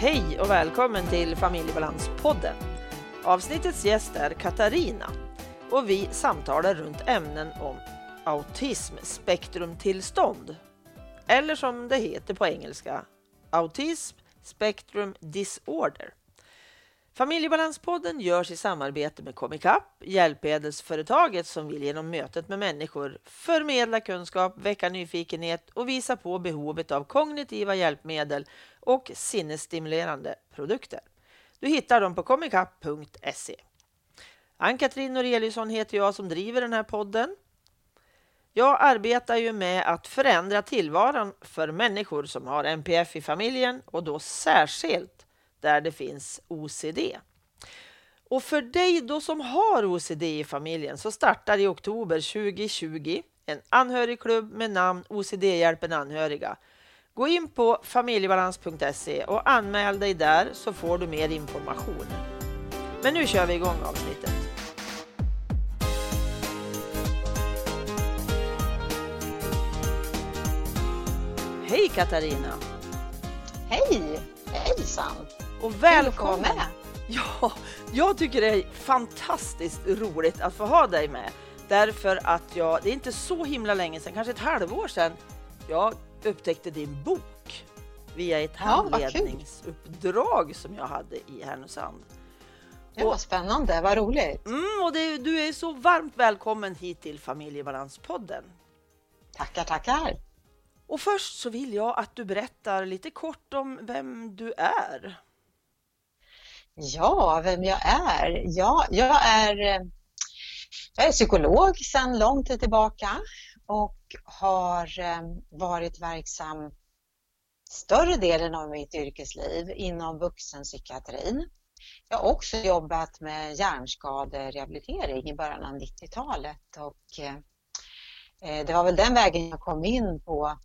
Hej och välkommen till Familjebalanspodden. Avsnittets gäst är Katarina och vi samtalar runt ämnen om autismspektrumtillstånd. Eller som det heter på engelska, Autism Spectrum Disorder. Familjebalanspodden görs i samarbete med Comicap, hjälpmedelsföretaget som vill genom mötet med människor förmedla kunskap, väcka nyfikenhet och visa på behovet av kognitiva hjälpmedel och sinnesstimulerande produkter. Du hittar dem på comicap.se. Ann-Katrin Noreliusson heter jag som driver den här podden. Jag arbetar ju med att förändra tillvaron för människor som har NPF i familjen och då särskilt där det finns OCD. Och för dig då som har OCD i familjen så startar i oktober 2020 en anhörigklubb med namn OCD-hjälpen anhöriga. Gå in på familjebalans.se och anmäl dig där så får du mer information. Men nu kör vi igång avsnittet. Hej Katarina! Hej! Hejsan! Och välkommen! Med. Ja, jag tycker det är fantastiskt roligt att få ha dig med. Därför att jag, det är inte så himla länge sedan, kanske ett halvår sedan, jag upptäckte din bok via ett handledningsuppdrag som jag hade i Härnösand. Ja, vad spännande, vad roligt! Mm, och det, du är så varmt välkommen hit till Familjebalanspodden. Tackar, tackar! Och först så vill jag att du berättar lite kort om vem du är. Ja, vem jag är? Ja, jag är, eh, jag är psykolog sedan lång tid tillbaka och har eh, varit verksam större delen av mitt yrkesliv inom vuxenpsykiatrin. Jag har också jobbat med hjärnskaderehabilitering i början av 90-talet och eh, det var väl den vägen jag kom in på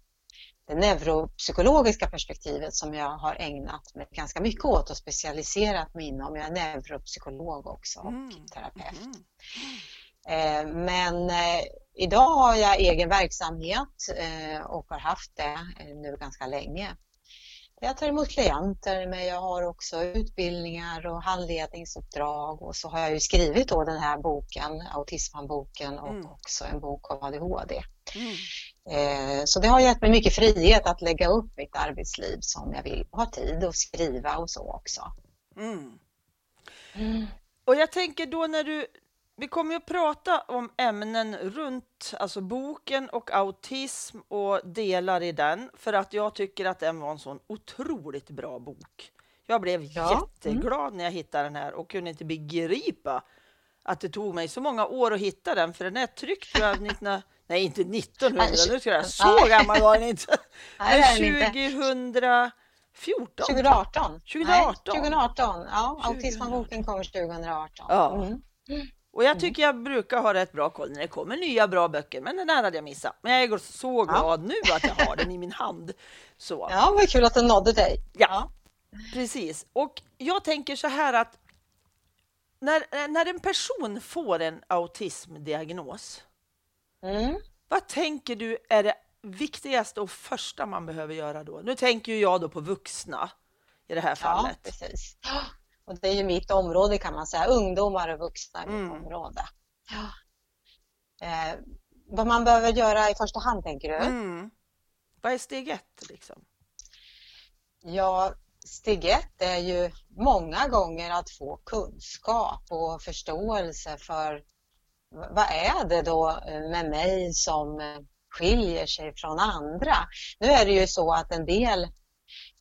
det neuropsykologiska perspektivet som jag har ägnat mig ganska mycket åt och specialiserat mig inom. Jag är neuropsykolog också och mm. terapeut. Mm. Men eh, idag har jag egen verksamhet eh, och har haft det nu ganska länge. Jag tar emot klienter men jag har också utbildningar och handledningsuppdrag och så har jag ju skrivit då den här boken, Autismhandboken och mm. också en bok om ADHD. Mm. Eh, så det har gett mig mycket frihet att lägga upp mitt arbetsliv som jag vill. Ha tid att skriva och så också. Mm. Mm. Och jag tänker då när du, vi kommer att prata om ämnen runt alltså boken och autism och delar i den för att jag tycker att den var en sån otroligt bra bok. Jag blev ja. Mm. jätteglad mm. när jag hittade den här och kunde inte begripa att det tog mig så många år att hitta den för den är tryckt 19 Nej, inte 1900, nu ska jag så gammal var den inte. Men 2014? 2018. 2018. 2018. Ja, Autismboken kommer 2018. Ja. Mm. Och jag tycker jag brukar ha rätt bra koll när det kommer nya bra böcker, men den här hade jag missat. Men jag är så glad ja. nu att jag har den i min hand. Så. Ja, vad kul att den nådde dig. Ja, precis. Och jag tänker så här att när, när en person får en autismdiagnos, Mm. Vad tänker du är det viktigaste och första man behöver göra då? Nu tänker jag då på vuxna i det här fallet. Ja, precis. Och det är ju mitt område kan man säga, ungdomar och vuxna är mitt mm. område. Ja. Eh, vad man behöver göra i första hand tänker du? Mm. Vad är steg ett? Liksom? Ja, steg ett är ju många gånger att få kunskap och förståelse för vad är det då eh, med mig som eh, skiljer sig från andra? Nu är det ju så att en del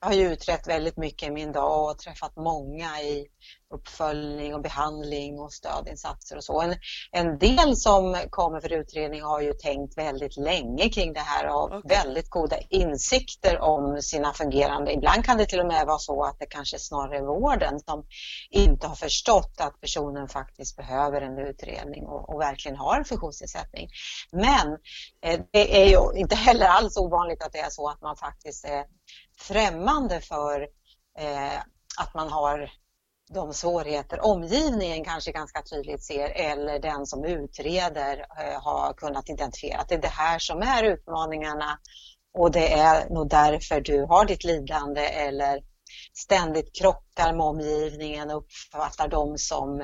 jag har ju utrett väldigt mycket i min dag och träffat många i uppföljning och behandling och stödinsatser och så. En, en del som kommer för utredning har ju tänkt väldigt länge kring det här och okay. väldigt goda insikter om sina fungerande. Ibland kan det till och med vara så att det kanske snarare är vården som inte har förstått att personen faktiskt behöver en utredning och, och verkligen har en funktionsnedsättning. Men eh, det är ju inte heller alls ovanligt att det är så att man faktiskt är främmande för eh, att man har de svårigheter omgivningen kanske ganska tydligt ser eller den som utreder eh, har kunnat identifiera att det är det här som är utmaningarna och det är nog därför du har ditt lidande eller ständigt krockar med omgivningen och uppfattar dem som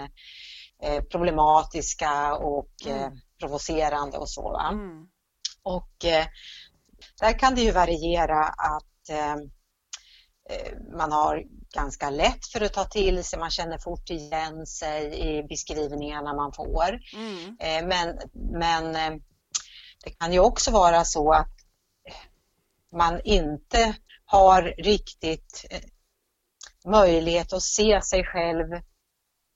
eh, problematiska och eh, mm. provocerande och så. Mm. Och eh, där kan det ju variera att man har ganska lätt för att ta till sig, man känner fort igen sig i beskrivningarna man får. Mm. Eh, men, men eh, det kan ju också vara så att man inte har riktigt eh, möjlighet att se sig själv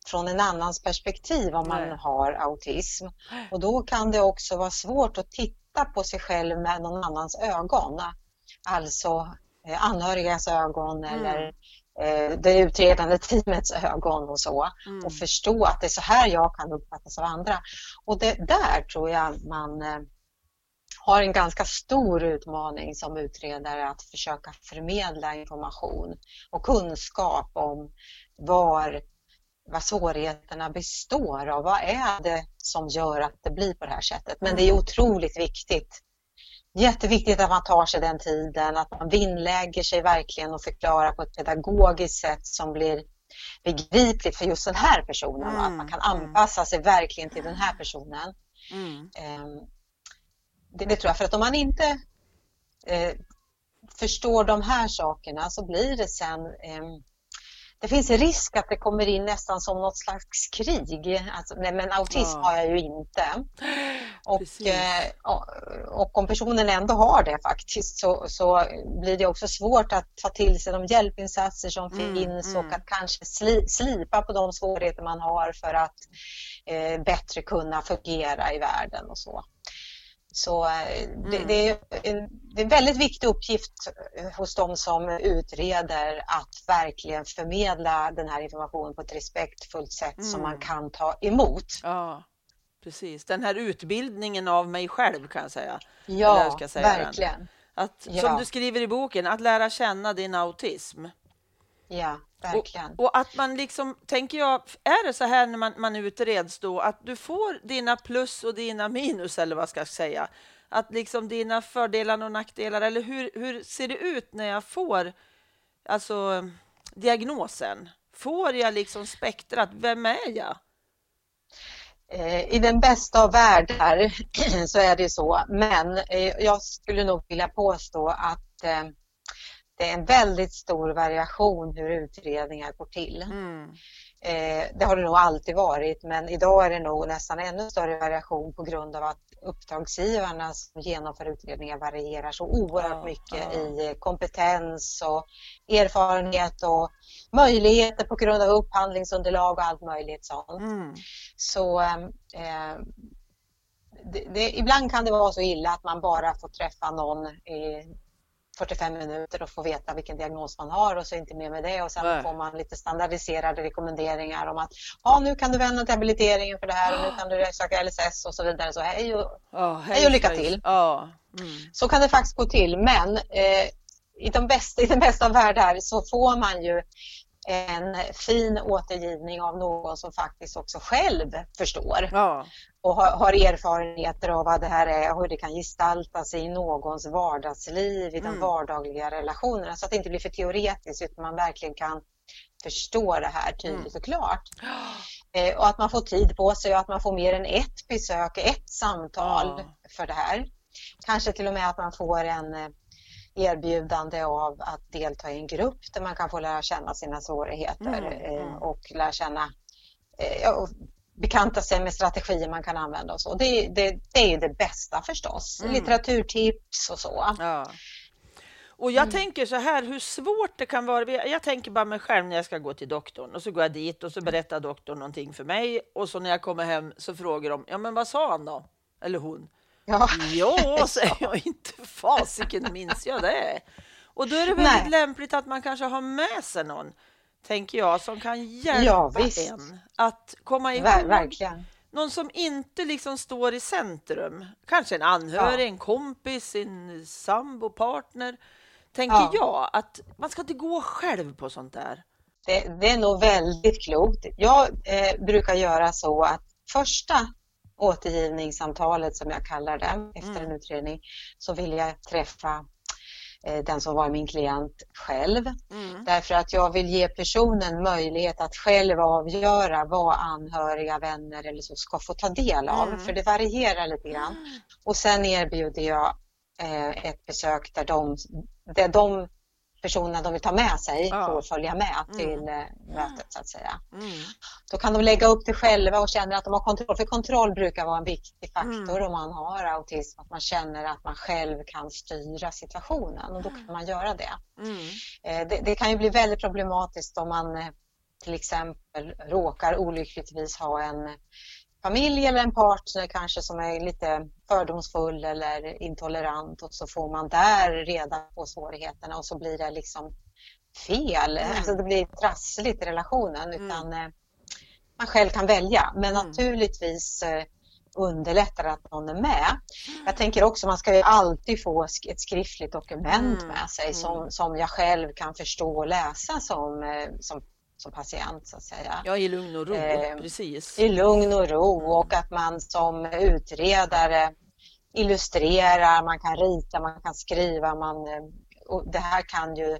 från en annans perspektiv om man har autism. Och då kan det också vara svårt att titta på sig själv med någon annans ögon. Alltså anhörigas ögon mm. eller Eh, det utredande teamets ögon och så mm. och förstå att det är så här jag kan uppfattas av andra. Och det, där tror jag man eh, har en ganska stor utmaning som utredare att försöka förmedla information och kunskap om var, vad svårigheterna består av. Vad är det som gör att det blir på det här sättet? Men det är otroligt viktigt Jätteviktigt att man tar sig den tiden, att man vinnlägger sig verkligen och förklarar på ett pedagogiskt sätt som blir begripligt för just den här personen. Mm. Att man kan mm. anpassa sig verkligen till den här personen. Mm. Ehm, det, det, tror jag, för att om man inte eh, förstår de här sakerna så blir det sen eh, det finns risk att det kommer in nästan som något slags krig. Alltså, nej, men autism ja. har jag ju inte. Och, eh, och om personen ändå har det faktiskt så, så blir det också svårt att ta till sig de hjälpinsatser som mm, finns mm. och att kanske sli, slipa på de svårigheter man har för att eh, bättre kunna fungera i världen och så. Så eh, det, mm. det, är en, det är en väldigt viktig uppgift eh, hos de som utreder att verkligen förmedla den här informationen på ett respektfullt sätt mm. som man kan ta emot. Ja, precis. Den här utbildningen av mig själv kan jag säga. Ja, jag säga verkligen. Att, ja. Som du skriver i boken, att lära känna din autism. Ja, verkligen. Och, och, att man liksom, tänker jag, är det så här när man, man utreds då, att du får dina plus och dina minus, eller vad ska jag säga? Att liksom dina fördelar och nackdelar, eller hur, hur ser det ut när jag får alltså, diagnosen? Får jag liksom spektrat, vem är jag? Eh, I den bästa av världar så är det så, men eh, jag skulle nog vilja påstå att eh, det är en väldigt stor variation hur utredningar går till. Mm. Eh, det har det nog alltid varit men idag är det nog nästan ännu större variation på grund av att uppdragsgivarna som genomför utredningar varierar så oerhört ja, mycket ja. i kompetens och erfarenhet och möjligheter på grund av upphandlingsunderlag och allt möjligt sånt. Mm. Så eh, det, det, ibland kan det vara så illa att man bara får träffa någon i 45 minuter och få veta vilken diagnos man har och så inte mer med det och sen Nej. får man lite standardiserade rekommenderingar om att ja, nu kan du vända till habiliteringen för det här och nu kan du söka LSS och så vidare. Så hej och, oh, hej, hej och lycka till. Oh. Mm. Så kan det faktiskt gå till men eh, i, de bästa, i den bästa av världar så får man ju en fin återgivning av någon som faktiskt också själv förstår. Ja och har, erfarenheter av vad det här är och hur det kan gestalta sig i någons vardagsliv, i de mm. vardagliga relationerna så att det inte blir för teoretiskt utan man verkligen kan förstå det här tydligt mm. och klart. Eh, och att man får tid på sig och att man får mer än ett besök, ett samtal oh. för det här. Kanske till och med att man får en eh, erbjudande av att delta i en grupp där man kan få lära känna sina svårigheter mm. Eh, mm. och lära känna eh, bekanta sig med strategier man kan använda och så. Det, det, det är det bästa förstås. Mm. Litteraturtips och så. Ja. Och jag mm. tänker så här, hur svårt det kan vara. Jag tänker bara mig själv när jag ska gå till doktorn och så går jag dit och så berättar doktorn någonting för mig och så när jag kommer hem så frågar de, ja men vad sa han då? Eller hon. Ja, ja säger jag, inte fasiken minns jag det. Och då är det väldigt Nej. lämpligt att man kanske har med sig någon tänker jag, som kan hjälpa ja, en att komma ihåg. Ver verkligen. Någon som inte liksom står i centrum. Kanske en anhörig, ja. en kompis, en sambo, partner. Tänker ja. jag, att man ska inte gå själv på sånt där. Det, det är nog väldigt klokt. Jag eh, brukar göra så att första återgivningssamtalet som jag kallar det efter mm. en utredning så vill jag träffa den som var min klient själv. Mm. Därför att jag vill ge personen möjlighet att själv avgöra vad anhöriga, vänner eller så ska få ta del av. Mm. För det varierar lite grann. Mm. Och sen erbjuder jag eh, ett besök där de, där de personerna de vill ta med sig ja. får följa med mm. till mm. mötet så att säga. Mm. Då kan de lägga upp det själva och känna att de har kontroll. För kontroll brukar vara en viktig faktor mm. om man har autism. Att man känner att man själv kan styra situationen och då kan man göra det. Mm. Eh, det, det, kan ju bli väldigt problematiskt om man eh, till exempel råkar olyckligtvis ha en familj eller en partner kanske som är lite fördomsfull eller intolerant och så får man där reda på svårigheterna och så blir det liksom fel. Mm. Alltså det blir trassligt i relationen mm. utan mm. man själv kan välja. Men mm. naturligtvis eh, underlättar att någon är med. Jag tänker också man ska ju alltid få ett skriftligt dokument mm. med sig som, mm. som jag själv kan förstå och läsa som, eh, som som patient så att säga. Ja, i lugn och ro, eh, precis. I lugn och ro och att man som utredare illustrerar, man kan rita, man kan skriva, man, och det här kan ju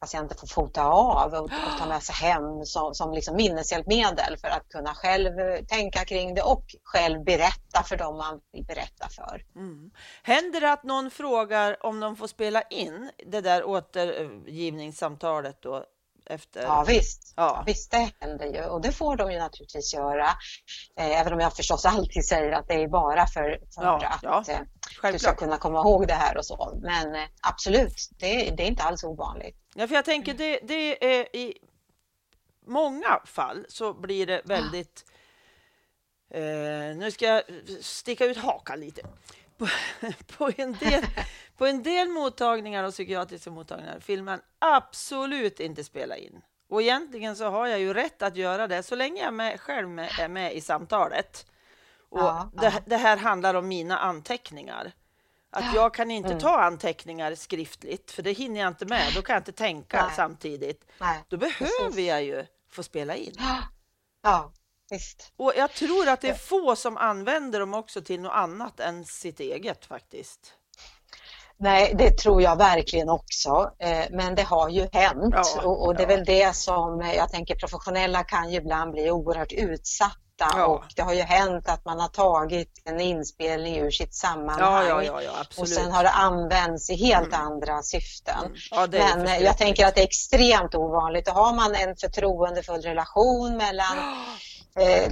patienten få fota av och, och ta med sig hem som, som liksom minneshjälpmedel för att kunna själv tänka kring det och själv berätta för dem man vill berätta för. Mm. Händer det att någon frågar om de får spela in det där återgivningssamtalet då efter... Ja visst, ja. visst det händer ju och det får de ju naturligtvis göra. Eh, även om jag förstås alltid säger att det är bara för, för ja, att ja. Eh, du ska kunna komma ihåg det här och så. Men eh, absolut, det, det, är inte alls ovanligt. Ja, för jag tänker det, det är i många fall så blir det väldigt Eh, nu ska jag sticka ut hakan lite. På, på, en del, på en del mottagningar och psykiatriska mottagningar vill man absolut inte spela in. Och egentligen så har jag ju rätt att göra det så länge jag med, själv med, är med i samtalet. Och ja, det, ja. det, här handlar om mina anteckningar. Att jag kan inte mm. ta anteckningar skriftligt, för det hinner jag inte med. Då kan jag inte tänka Nej. samtidigt. Nej, Då behöver precis. jag ju få spela in. Ja, visst. Och jag tror att det är få som använder dem också till något annat än sitt eget faktiskt. Nej, det tror jag verkligen också. Eh, men det har ju hänt ja, och, det är ja. väl det som jag tänker professionella kan ju ibland bli oerhört utsatta ja. och det har ju hänt att man har tagit en inspelning ur sitt sammanhang och sen har det använts i helt mm. andra syften. Mm. Men jag tänker att det är extremt ovanligt. Och har man en förtroendefull relation mellan Eh,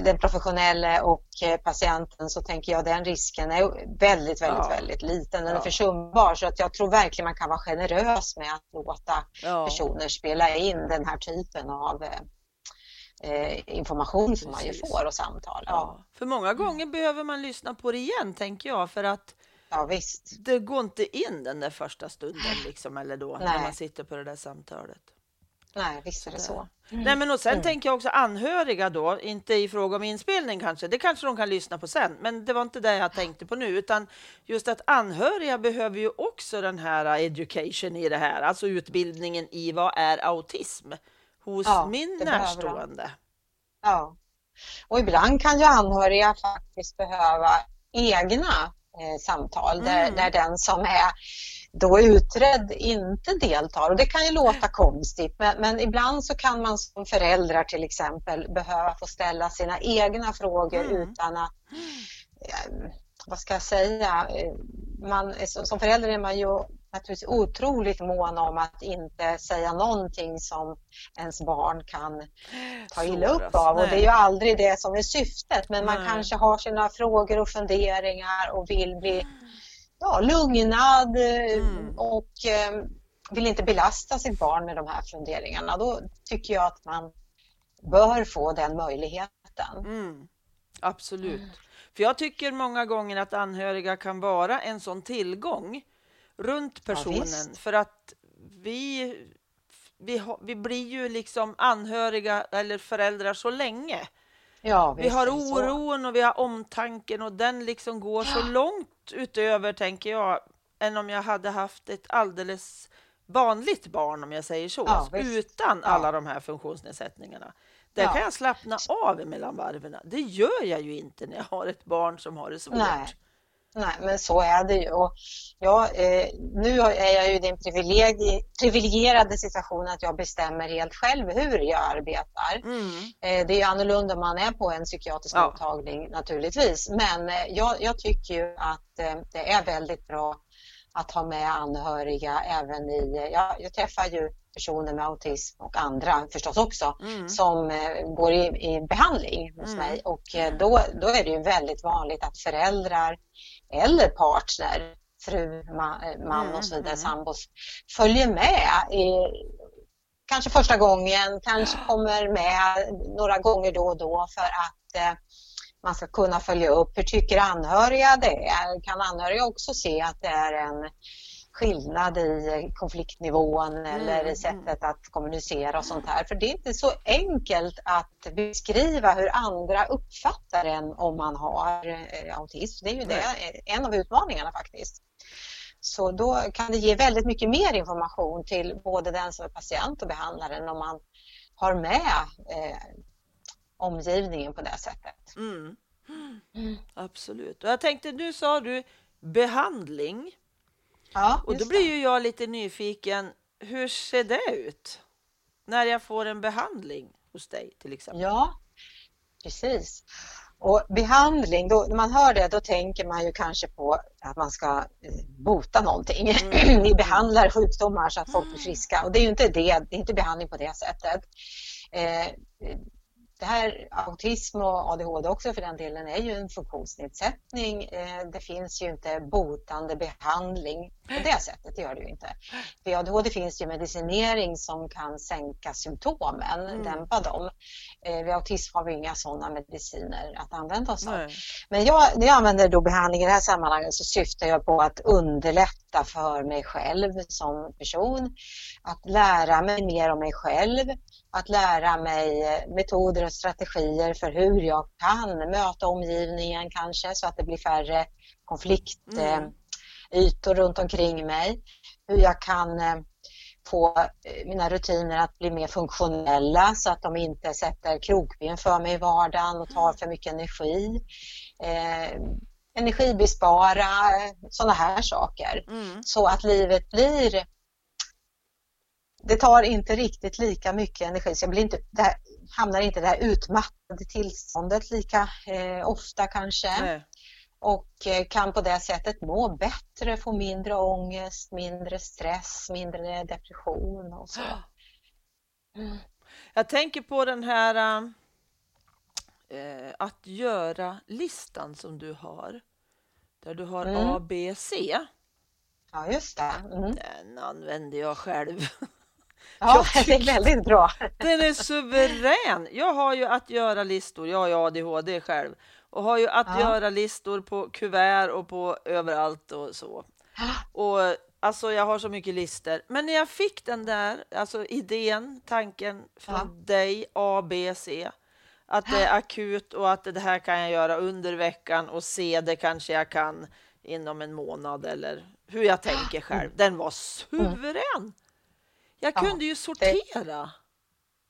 den professionella och eh, patienten så tänker jag den risken är väldigt, väldigt, ja. väldigt liten. Den ja. är försumbar så att jag tror verkligen man kan vara generös med att låta ja. personer spela in den här typen av eh, information som man ju får och samtal. Ja. För många gånger behöver man lyssna på det igen tänker jag för att. Det går inte in den där första stunden liksom, eller då Nej. när man sitter på det där samtalet. Nej, visst är det så. Mm. Nej, men och sen mm. tänker jag också anhöriga då, inte i fråga om inspelning kanske, det kanske de kan lyssna på sen, men det var inte det jag tänkte på nu, utan just att anhöriga behöver ju också den här education i det här, alltså utbildningen i vad är autism hos ja, min närstående. Ja, och ibland kan ju anhöriga faktiskt behöva egna eh, samtal mm. där, där den som är då utredd inte deltar. Och det kan ju låta konstigt men, men, ibland så kan man som föräldrar till exempel behöva få ställa sina egna frågor mm. utan att eh, vad ska jag säga, eh, man, som förälder är man ju naturligtvis otroligt mån om att inte säga någonting som ens barn kan ta illa upp av. Och det är ju aldrig det som är syftet men man kanske har sina frågor och funderingar och vill bli ja, lugnad mm. och eh, vill inte belasta sitt barn med de här funderingarna. Då tycker jag att man bör få den möjligheten. Mm. Absolut. Mm. För jag tycker många gånger att anhöriga kan vara en sån tillgång runt personen ja, för att vi, vi, vi blir ju liksom anhöriga eller föräldrar så länge. Ja, vi har oron och vi har omtanken och den liksom går ja. så långt utöver, tänker jag, än om jag hade haft ett alldeles vanligt barn, om jag säger så, ja, utan alla de här funktionsnedsättningarna. Där kan jag slappna av mellan varven. Det gör jag ju inte när jag har ett barn som har det svårt. Nej. Nej, men så är det ju. Och jag, eh, nu är jag ju i den privilegierade situationen att jag bestämmer helt själv hur jag arbetar. Mm. Eh, det är ju annorlunda om man är på en psykiatrisk ja. mottagning naturligtvis. Men eh, jag, jag, tycker ju att eh, det är väldigt bra att ha med anhöriga även i... Ja, jag träffar ju personer med autism och andra förstås också mm. som eh, går i, i behandling hos mm. mig och eh, då, då är det ju väldigt vanligt att föräldrar eller partner, fru, man, eh, man och så vidare, mm. sambos, följer med i, kanske första gången, kanske kommer med några gånger då och då för att eh, man ska kunna följa upp. Hur tycker anhöriga det är? Kan anhöriga också se att det är en skillnad i konfliktnivån mm. eller i mm. sättet att kommunicera och sånt här. För det är inte så enkelt att beskriva hur andra uppfattar en om man har eh, autism. Det är ju det, en av utmaningarna faktiskt. Så då kan det ge väldigt mycket mer information till både den som är patient och behandlaren om man har med eh, omgivningen på det sättet. Mm. Mm. Absolut. Och jag tänkte, nu sa du behandling. Ja, och då blir ju jag lite nyfiken. Hur ser det ut när jag får en behandling hos dig till exempel? Ja, precis. Och behandling, då, när man hör det då tänker man ju kanske på att man ska eh, bota någonting. Mm. Ni behandlar sjukdomar så att folk blir friska och det är ju inte det, det är inte behandling på det sättet. Eh, det här autism och ADHD också för den delen är ju en funktionsnedsättning. Eh, det finns ju inte botande behandling på det sättet, gör det ju inte. Vid ADHD finns ju medicinering som kan sänka symptomen, mm. dämpa dem. Eh, vid autism har vi inga sådana mediciner att använda oss av. Men jag, när jag använder då behandling i det här sammanhanget så syftar jag på att underlätta för mig själv som person, att lära mig mer om mig själv, att lära mig eh, metoder och strategier för hur jag kan möta omgivningen kanske så att det blir färre konfliktytor mm. runt omkring mig. Hur jag kan eh, få eh, mina rutiner att bli mer funktionella så att de inte sätter krokben för mig i vardagen och tar för mycket energi. Eh, energibespara, sådana här saker. Mm. Så att livet blir det tar inte riktigt lika mycket energi så jag blir inte, det här, hamnar inte i det här utmattade tillståndet lika eh, ofta kanske. Nej. Och eh, kan på det sättet må bättre, få mindre ångest, mindre stress, mindre depression och så. Mm. Jag tänker på den här äh, att göra-listan som du har. Där du har mm. A, B, C. Ja, just det. Mm. Den använder jag själv. Ja, det är väldigt bra. Den är suverän. Jag har ju att göra-listor. Jag har ju ADHD själv och har ju att ja. göra-listor på kuvert och på överallt och så. Och alltså, jag har så mycket listor. Men när jag fick den där, alltså idén, tanken från ja. dig, A, B, C, att det är akut och att det här kan jag göra under veckan och C, det kanske jag kan inom en månad eller hur jag tänker själv. Den var suverän. Jag ja, kunde ju sortera.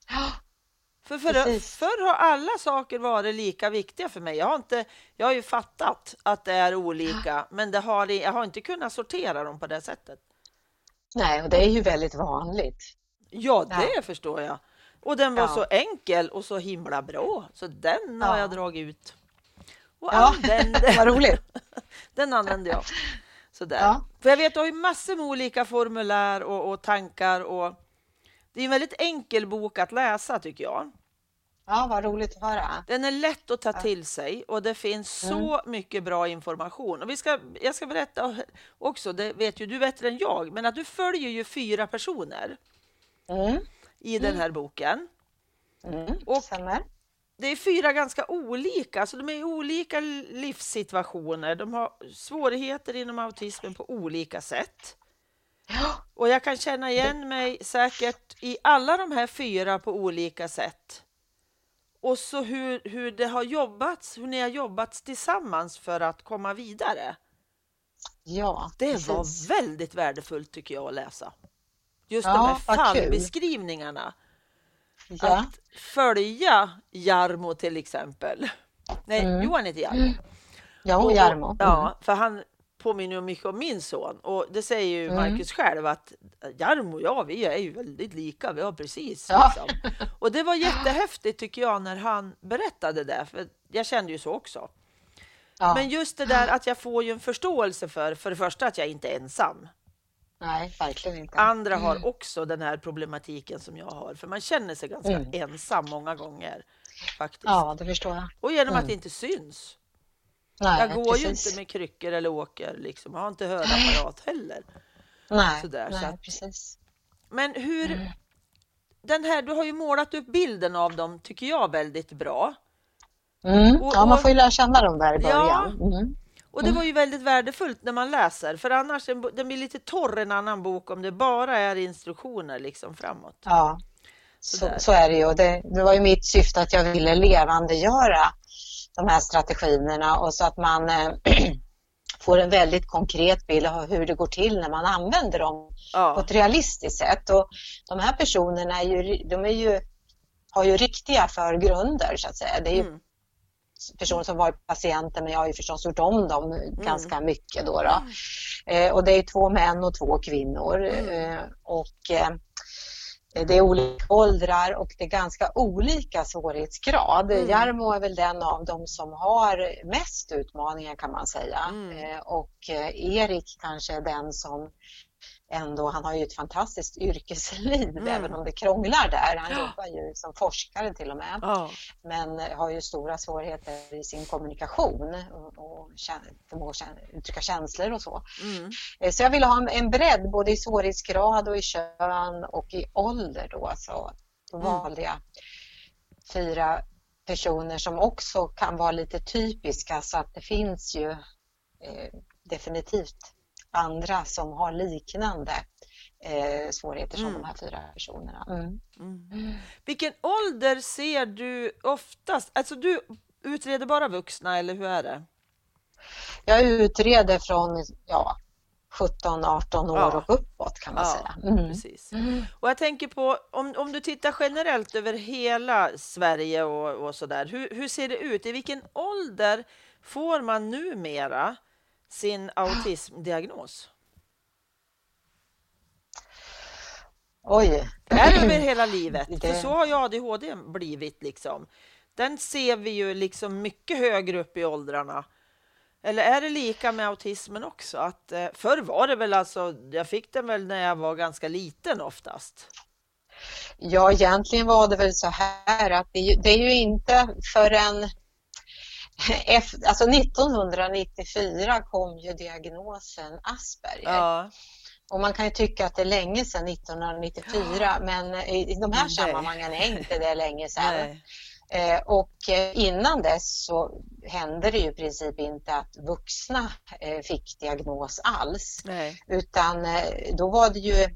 Ja, för förr, förr har alla saker varit lika viktiga för mig. Jag har, inte, jag har ju fattat att det är olika, ja. men det har, jag har inte kunnat sortera dem på det sättet. Nej, och det är ju väldigt vanligt. Ja, det ja. förstår jag. Och den var ja. så enkel och så himla bra, så den har jag dragit ut. Och ja, använde. vad roligt. den använde jag. Sådär. Ja. För jag vet, du har ju massor med olika formulär och, och, tankar och det är en väldigt enkel bok att läsa tycker jag. Ja, vad roligt att höra. Den är lätt att ta till sig och det finns mm. så mycket bra information. Och vi ska, jag ska berätta också, det vet ju du bättre än jag, men att du följer ju fyra personer mm. i den här boken. Mm, och det är fyra ganska olika, alltså de är i olika livssituationer. De har svårigheter inom autismen på olika sätt. Och jag kan känna igen mig säkert i alla de här fyra på olika sätt. Och så hur, hur det har jobbats, hur ni har jobbat tillsammans för att komma vidare. Ja, Det precis. var väldigt värdefullt tycker jag att läsa. Just ja, de här fallbeskrivningarna. Ja. att följa Jarmo till exempel. Nej, mm. Johan heter Jarmo. Ja, och Jarmo. Ja, Mm. för han påminner mycket om min son och det säger ju Mm. Marcus själv att Jarmo och jag, vi är ju väldigt lika. Vi har precis Ja. liksom. Och det var jättehäftigt tycker jag när han berättade det, för jag kände ju så också. Ja. Men just det där att jag får ju en förståelse för, för det första att jag inte är ensam. Nej, verkligen inte. Andra Mm. har också den här problematiken som jag har, för man känner sig ganska Mm. ensam många gånger. Faktiskt. Ja, det förstår jag. Och genom att Mm. det inte syns. Nej, Jag går ju precis. inte med kryckor eller åker, liksom. jag har inte hörapparat heller. Nej, sådär, så nej att- precis. Men hur... Mm. Den här, du har ju målat upp bilden av dem, tycker jag, väldigt bra. Mm. Och- Ja, man och- får ju lära känna dem där i Ja. början. Mm. Och det var ju väldigt värdefullt när man läser, för annars den blir lite torr en annan bok om det bara är instruktioner liksom framåt. Ja, så, så är det ju. Det, det var ju mitt syfte att jag ville levandegöra de här strategierna och så att man eh, får en väldigt konkret bild av hur det går till när man använder dem på Ja, ett realistiskt sätt. Och de här personerna är ju, de är ju, har ju riktiga förgrunder så att säga. Det är ju mm. Personer som varit patienter men jag har ju förstås gjort om dem Mm. ganska mycket då. då. Eh, och det är två män och två kvinnor. Mm. Eh, och eh, det är olika åldrar och det är ganska olika svårighetsgrad. Mm. Jarmo är väl den av dem som har mest utmaningar kan man säga. Mm. Eh, och eh, Erik kanske är den som ändå, han har ju ett fantastiskt yrkesliv Mm. även om det krånglar där. Han jobbar ju som forskare till och med ja, men har ju stora svårigheter i sin kommunikation och, och förmår uttrycka känslor och så. mm. Eh, Så jag ville ha en, en bredd både i svårighetsgrad och i kön och i ålder då. Så då Mm. valde jag fyra personer som också kan vara lite typiska så att det finns ju eh, definitivt andra som har liknande eh, svårigheter som Mm. de här fyra personerna. Mm. Mm. Vilken ålder ser du oftast? Alltså du utreder bara vuxna eller hur är det? Jag utreder från ja, 17-18 år Ja. och uppåt kan man Ja, säga. Mm. Precis. Och jag tänker på om, om du tittar generellt över hela Sverige och, och sådär. Hur, hur ser det ut? I vilken ålder får man numera sin autismdiagnos? Oj, Är över hela livet? Det- För så har ju ADHD blivit liksom. Den ser vi ju liksom mycket högre upp i åldrarna. Eller är det lika med autismen också? Att, eh, förr var det väl alltså, jag fick den väl när jag var ganska liten oftast. Ja, egentligen var det väl så här att det, är ju- det är ju inte förrän efter, alltså 1994 kom ju diagnosen Asperger. Ja, Och man kan ju tycka att det är länge sedan 1994 men i, i de här Nej. sammanhangen är inte det länge sedan. nej. Eh, och eh, innan dess så hände det ju i princip inte att vuxna eh, fick diagnos alls. nej. Utan eh, då var det ju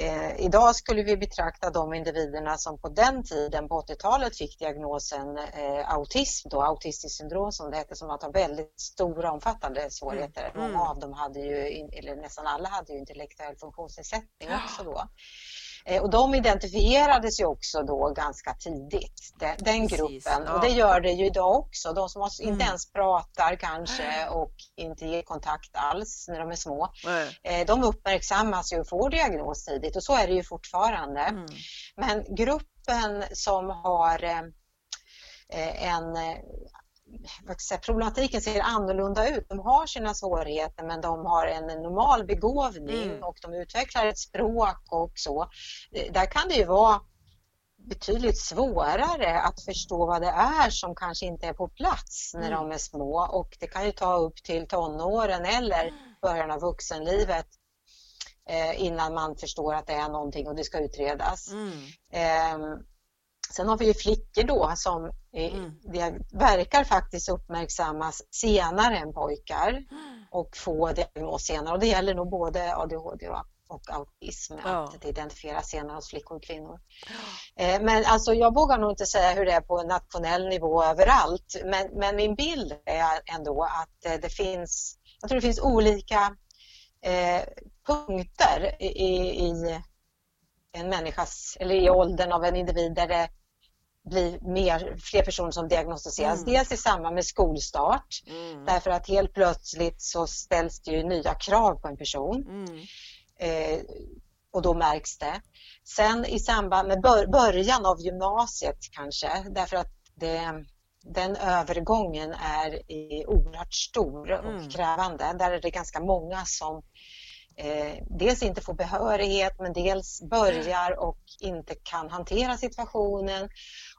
eh, Idag skulle vi betrakta de individerna som på den tiden, på 80-talet, fick diagnosen eh, autism, då, autistiskt syndrom som det hette, som att ha väldigt stora omfattande svårigheter. Mm. Många av dem hade ju, eller nästan alla hade ju intellektuell funktionsnedsättning också då. Eh, Och de identifierades ju också då ganska tidigt, den, den Precis, gruppen. ja. Och det gör det ju idag också. De som inte Mm. ens pratar kanske och inte ger kontakt alls när de är små. nej. Eh, De uppmärksammas ju och får diagnos tidigt och så är det ju fortfarande. Mm. Men gruppen som har eh, en eh, säga, problematiken ser annorlunda ut. De har sina svårigheter men de har en normal begåvning Mm. och de utvecklar ett språk och så. Eh, Där kan det ju vara betydligt svårare att förstå vad det är som kanske inte är på plats när Mm. de är små och det kan ju ta upp till tonåren eller början av vuxenlivet eh, innan man förstår att det är någonting och det ska utredas. Mm. Ehm, sen har vi ju flickor då som eh, Mm. verkar faktiskt uppmärksammas senare än pojkar och få diagnos senare. Och det gäller nog både ADHD och, och autism, Ja. att det identifieras senare hos flickor och kvinnor. Eh, Men alltså, jag vågar nog inte säga hur det är på nationell nivå överallt, men, men min bild är ändå att eh, det finns, jag tror det finns olika eh, punkter i, i en människas, eller i åldern av en individ där det bli mer, fler personer som diagnostiseras. Mm. Dels i samband med skolstart, Mm. därför att helt plötsligt så ställs det ju nya krav på en person Mm. eh, och då märks det. Sen i samband med bör, början av gymnasiet kanske, därför att det, den övergången är i- oerhört stor och Mm. krävande. Där är det ganska många som eh, dels inte får behörighet men dels börjar och inte kan hantera situationen.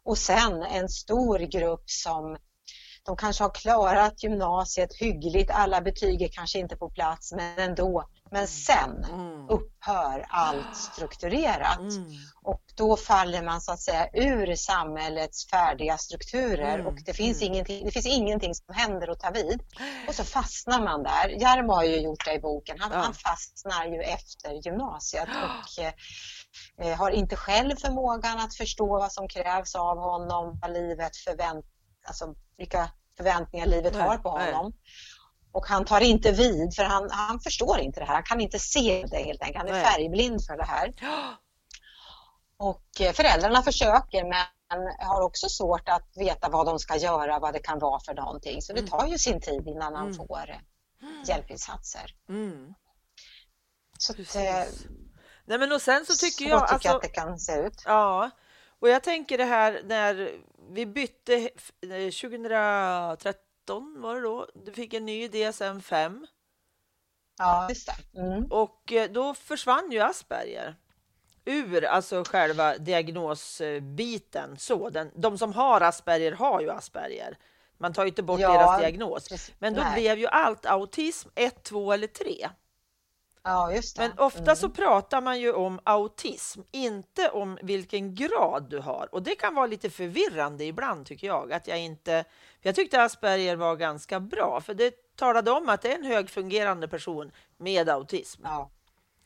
Och sen en stor grupp som de kanske har klarat gymnasiet hyggligt, alla betyg är kanske inte på plats men ändå. Men sen Mm. upphör allt strukturerat Mm. och då faller man så att säga ur samhällets färdiga strukturer Mm, och det finns, mm. ingenting, det finns ingenting som händer att ta vid. Och så fastnar man där. Jarmo har ju gjort det i boken. Han, Ja. han fastnar ju efter gymnasiet och eh, har inte själv förmågan att förstå vad som krävs av honom, vad livet förvänt, alltså vilka förväntningar livet Nej, har på nej. honom. Och han tar inte vid för han, han förstår inte det här. Han kan inte se det helt enkelt. Han är Nej. färgblind för det här. Och eh, föräldrarna försöker men har också svårt att veta vad de ska göra, vad det kan vara för någonting. Så det Mm. tar ju sin tid innan man Mm. får eh, hjälpinsatser. Mm. Så, att, Nej, men och sen så tycker så jag... tycker alltså, jag att det kan se ut. Ja, och jag tänker det här när vi bytte eh, 2013 var det då, du fick en ny DSM-5 Ja, just det. Mm. och eh, då försvann ju Asperger ur alltså själva diagnosbiten. Så, den, de som har Asperger har ju Asperger. Man tar ju inte bort Ja, deras diagnos. precis. Men då Nej. blev ju allt autism 1, 2 eller 3. Ja, just det. Men ofta Mm. så pratar man ju om autism, inte om vilken grad du har. Och det kan vara lite förvirrande ibland tycker jag. Att jag inte... Jag tyckte Asperger var ganska bra, för det talade om att det är en högfungerande person med autism. Ja.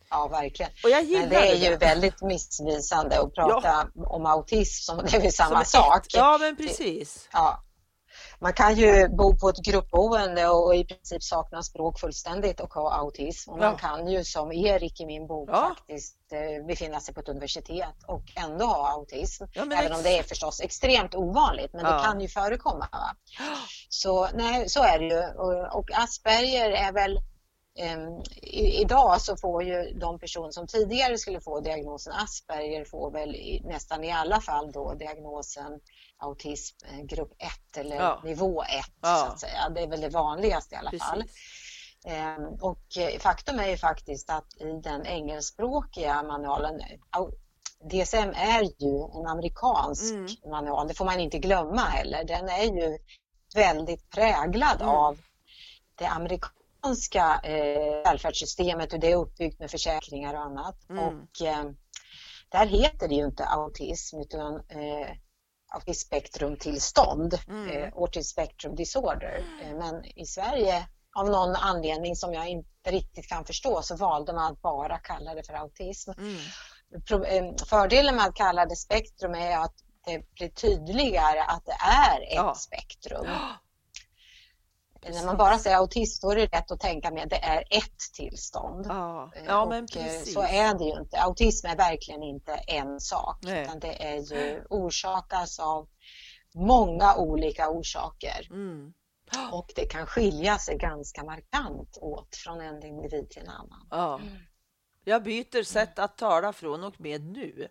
ja, verkligen. Och jag Men det är ju väldigt missvisande att prata om autism som det är väl Som samma ett- sak. Ja, men precis. Ja. Man kan ju bo på ett gruppboende och i princip sakna språk fullständigt och ha autism. Och man Ja. kan ju som Erik i min bok Ja. faktiskt eh, befinna sig på ett universitet och ändå ha autism. Ja, Även om det är förstås extremt ovanligt, men det kan ju förekomma. Va? Så, nej, så är det ju. Och, och Asperger är väl i, idag så får ju de personer som tidigare skulle få diagnosen Asperger får väl i, nästan i alla fall då diagnosen autism eh, grupp 1 eller Ja. nivå 1 Ja. så att säga. Det är väl det vanligaste i alla fall. precis. Ehm, och eh, faktum är ju faktiskt att i den engelskspråkiga manualen DSM är ju en amerikansk Mm. manual, det får man inte glömma heller. Den är ju väldigt präglad Mm. av det amerikanska eh, välfärdssystemet och det är uppbyggt med försäkringar och annat. Mm. Och eh, där heter det ju inte autism utan eh, autismspektrumtillstånd, Mm. eh, autism spectrum disorder. Eh, men i Sverige av någon anledning som jag inte riktigt kan förstå så valde man att bara kalla det för autism. Mm. Pro- eh, Fördelen med att kalla det spektrum är att det blir tydligare att det är ett Ja. spektrum. Precis. När man bara säger autism då är det rätt att tänka med att det är ett tillstånd. Ja, Eh, ja och, men eh, precis. Så är det ju inte. Autism är verkligen inte en sak Nej. utan det är ju orsakas av många olika orsaker Mm. och det kan skilja sig ganska markant åt från en individ till en annan. Ja. Jag byter sätt att tala från och med nu.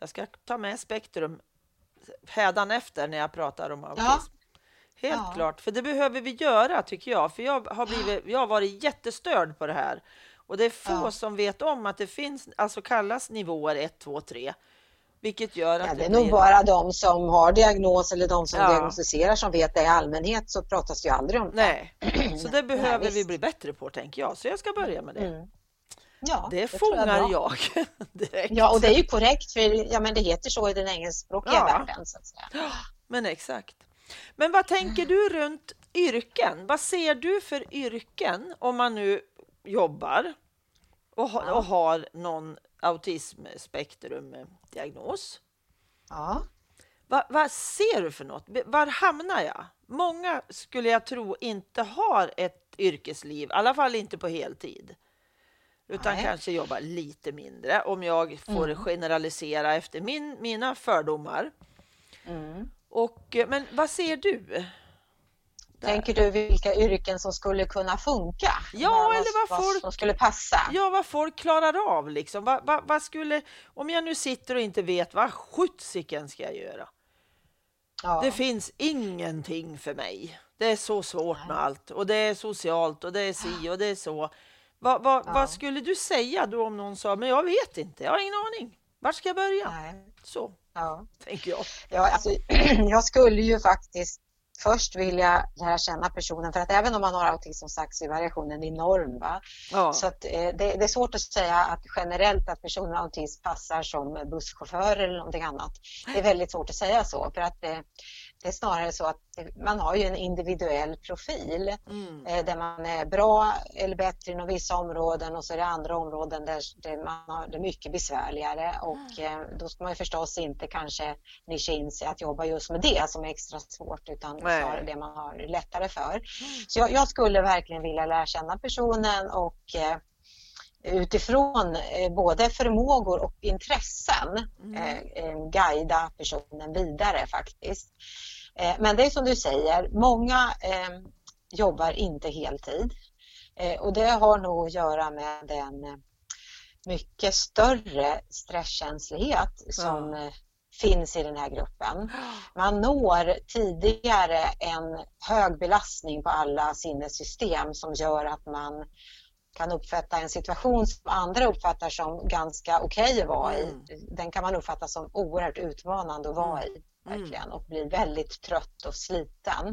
Jag ska ta med spektrum hädanefter när jag pratar om autism. Helt Ja. klart, för det behöver vi göra tycker jag. För jag har, blivit, jag har varit jättestörd på det här. Och det är få Ja. som vet om att det finns, alltså kallas nivåer 1, 2, 3. Vilket gör att Ja, det är blir- nog bara de som har diagnos eller de som Ja. diagnostiserar som vet det. I allmänhet så pratas det ju aldrig om det. Nej, så det behöver vi visst. bli bättre på tänker jag. Så jag ska börja med det. Mm. Ja, Det tror fångar bra. jag, direkt. Ja, och det är ju korrekt för ja, men det heter så i den engelskspråkiga Ja. världen. Så att säga. Men exakt. Men vad tänker du runt yrken? Vad ser du för yrken om man nu jobbar och, ha, Ja. och har någon autismspektrumdiagnos? Ja. Va, vad ser du för något? Var hamnar jag? Många skulle jag tro inte har ett yrkesliv, i alla fall inte på heltid. Utan Nej. kanske jobbar lite mindre om jag får Mm. generalisera efter min, mina fördomar. Mm. Och, men vad ser du? Tänker du vilka yrken som skulle kunna funka? Ja, vad, eller vad, folk, som skulle passa? Ja, vad folk klarar av liksom. Vad, vad, vad, skulle, om jag nu sitter och inte vet, vad sjuttsiken ska jag göra? Ja. Det finns ingenting för mig. Det är så svårt med allt och det är socialt och det är si och det är så. Vad, vad, ja. vad skulle du säga då om någon sa, men jag vet inte, jag har ingen aning. Var ska jag börja? Nej. Så ja. tänker jag. Ja, alltså, jag skulle ju faktiskt först vilja lära känna personen för att även om man har autism så är variationen enorm. Va? Ja. Så att, eh, det, det, är svårt att säga att generellt att personer med autism passar som busschaufför eller någonting annat. Det är väldigt svårt att säga så för att eh, det är snarare så att man har ju en individuell profil mm. Eh, där man är bra eller bättre inom vissa områden och så är det andra områden där, man har det mycket besvärligare och mm. då ska man ju förstås inte kanske nischa in sig att jobba just med det som är extra svårt utan snarare det man har lättare för. Mm. Så jag, jag, skulle verkligen vilja lära känna personen och eh, utifrån både förmågor och intressen mm. guida personen vidare faktiskt. Eh, men det är som du säger, många eh, jobbar inte heltid eh, och det har nog att göra med en mycket större stresskänslighet som ja. finns i den här gruppen. Man når tidigare en hög belastning på alla sinnessystem som gör att man kan uppfatta en situation som andra uppfattar som ganska okej okay att vara i. Mm. Den kan man uppfatta som oerhört utmanande att vara i verkligen mm. och blir väldigt trött och sliten.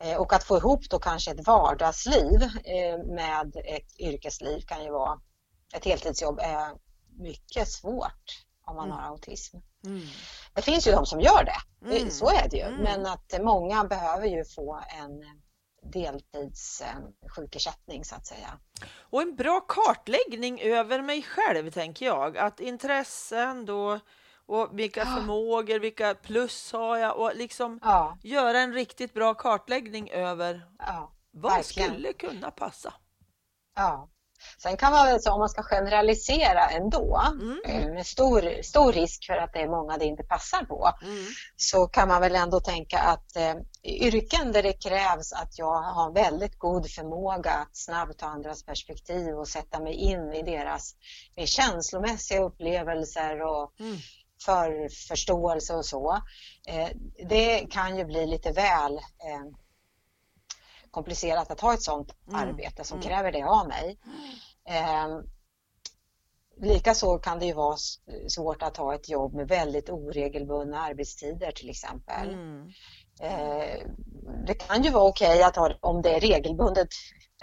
Mm. Och att få ihop då kanske ett vardagsliv eh, med ett yrkesliv kan ju vara, ett heltidsjobb är mycket svårt om man mm. har autism. Mm. Det finns ju de som gör det, mm. så är det ju, mm. men att många behöver ju få en deltids sjukersättning så att säga. Och en bra kartläggning över mig själv tänker jag, att intressen då och vilka ja. förmågor, vilka plus har jag och liksom ja. göra en riktigt bra kartläggning över ja, vad verkligen. skulle kunna passa. Ja. Sen kan man väl säga om man ska generalisera ändå, mm. Eh, med stor, stor risk för att det är många det inte passar på, mm. så kan man väl ändå tänka att eh, yrken där det krävs att jag har väldigt god förmåga att snabbt ta andras perspektiv och sätta mig in i deras känslomässiga upplevelser och mm för förståelse och så. Eh, det kan ju bli lite väl eh, komplicerat att ha ett sådant mm. arbete som mm. kräver det av mig. Eh, Likaså kan det ju vara svårt att ha ett jobb med väldigt oregelbundna arbetstider till exempel. Mm. Det kan ju vara okej okay att ha om det är regelbundet